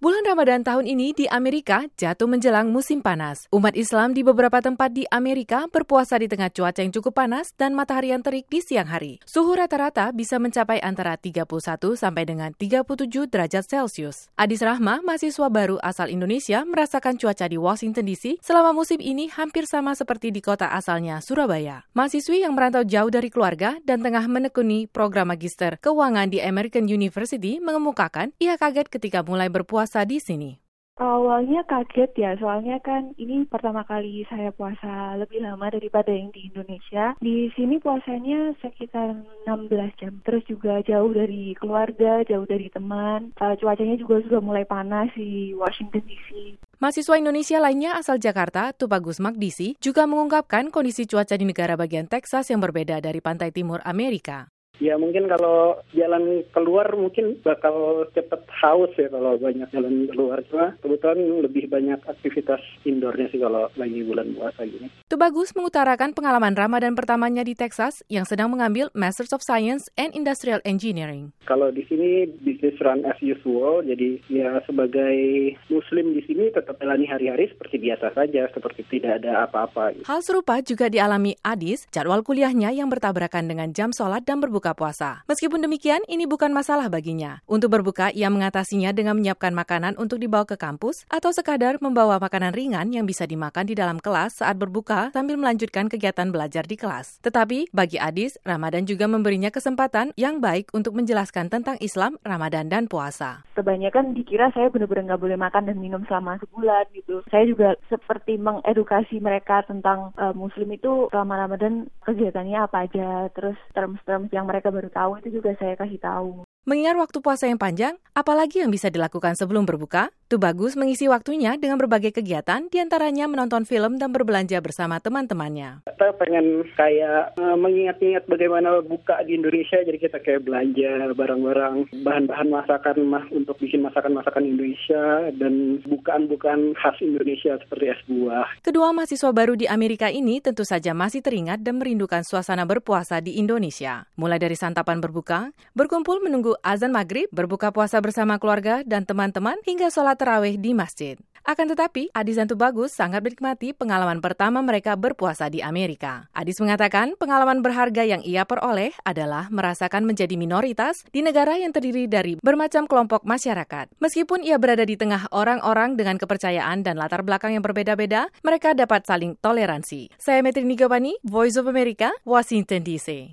Bulan Ramadan tahun ini di Amerika jatuh menjelang musim panas. Umat Islam di beberapa tempat di Amerika berpuasa di tengah cuaca yang cukup panas dan matahari yang terik di siang hari. Suhu rata-rata bisa mencapai antara 31 sampai dengan 37 derajat Celcius. Adis Rahma, mahasiswa baru asal Indonesia, merasakan cuaca di Washington DC selama musim ini hampir sama seperti di kota asalnya, Surabaya. Mahasiswi yang merantau jauh dari keluarga dan tengah menekuni program magister keuangan di American University mengemukakan ia kaget ketika mulai berpuasa puasa di sini? Awalnya kaget ya, soalnya kan ini pertama kali saya puasa lebih lama daripada yang di Indonesia. Di sini puasanya sekitar 16 jam. Terus juga jauh dari keluarga, jauh dari teman. Uh, cuacanya juga sudah mulai panas di Washington DC. Mahasiswa Indonesia lainnya asal Jakarta, Tubagus Magdisi, juga mengungkapkan kondisi cuaca di negara bagian Texas yang berbeda dari pantai timur Amerika. Ya mungkin kalau jalan keluar mungkin bakal cepet haus ya kalau banyak jalan keluar. Cuma kebetulan lebih banyak aktivitas indoornya sih kalau lagi bulan puasa gini. Itu bagus mengutarakan pengalaman Ramadan pertamanya di Texas yang sedang mengambil Masters of Science and Industrial Engineering. Kalau di sini bisnis run as usual, jadi ya sebagai muslim tetap jalani hari-hari seperti biasa saja, seperti tidak ada apa-apa. Hal serupa juga dialami Adis, jadwal kuliahnya yang bertabrakan dengan jam sholat dan berbuka berbuka puasa. Meskipun demikian, ini bukan masalah baginya. Untuk berbuka, ia mengatasinya dengan menyiapkan makanan untuk dibawa ke kampus atau sekadar membawa makanan ringan yang bisa dimakan di dalam kelas saat berbuka sambil melanjutkan kegiatan belajar di kelas. Tetapi, bagi Adis, Ramadan juga memberinya kesempatan yang baik untuk menjelaskan tentang Islam, Ramadan, dan puasa. Kebanyakan dikira saya benar-benar nggak boleh makan dan minum selama sebulan gitu. Saya juga seperti mengedukasi mereka tentang uh, Muslim itu selama Ramadan kegiatannya apa aja, terus terms-terms yang mereka baru tahu itu juga saya kasih tahu. Mengingat waktu puasa yang panjang, apalagi yang bisa dilakukan sebelum berbuka? Itu bagus mengisi waktunya dengan berbagai kegiatan, di antaranya menonton film dan berbelanja bersama teman-temannya. Kita pengen kayak uh, mengingat-ingat bagaimana buka di Indonesia, jadi kita kayak belanja barang-barang, bahan-bahan masakan mas untuk bikin masakan-masakan Indonesia dan bukaan-bukaan khas Indonesia seperti es buah. Kedua mahasiswa baru di Amerika ini tentu saja masih teringat dan merindukan suasana berpuasa di Indonesia. Mulai dari santapan berbuka, berkumpul menunggu azan maghrib, berbuka puasa bersama keluarga dan teman-teman, hingga sholat terawih di masjid. Akan tetapi, Adis dan Tubagus sangat menikmati pengalaman pertama mereka berpuasa di Amerika. Adis mengatakan pengalaman berharga yang ia peroleh adalah merasakan menjadi minoritas di negara yang terdiri dari bermacam kelompok masyarakat. Meskipun ia berada di tengah orang-orang dengan kepercayaan dan latar belakang yang berbeda-beda, mereka dapat saling toleransi. Saya Metri Nigawani, Voice of America, Washington DC.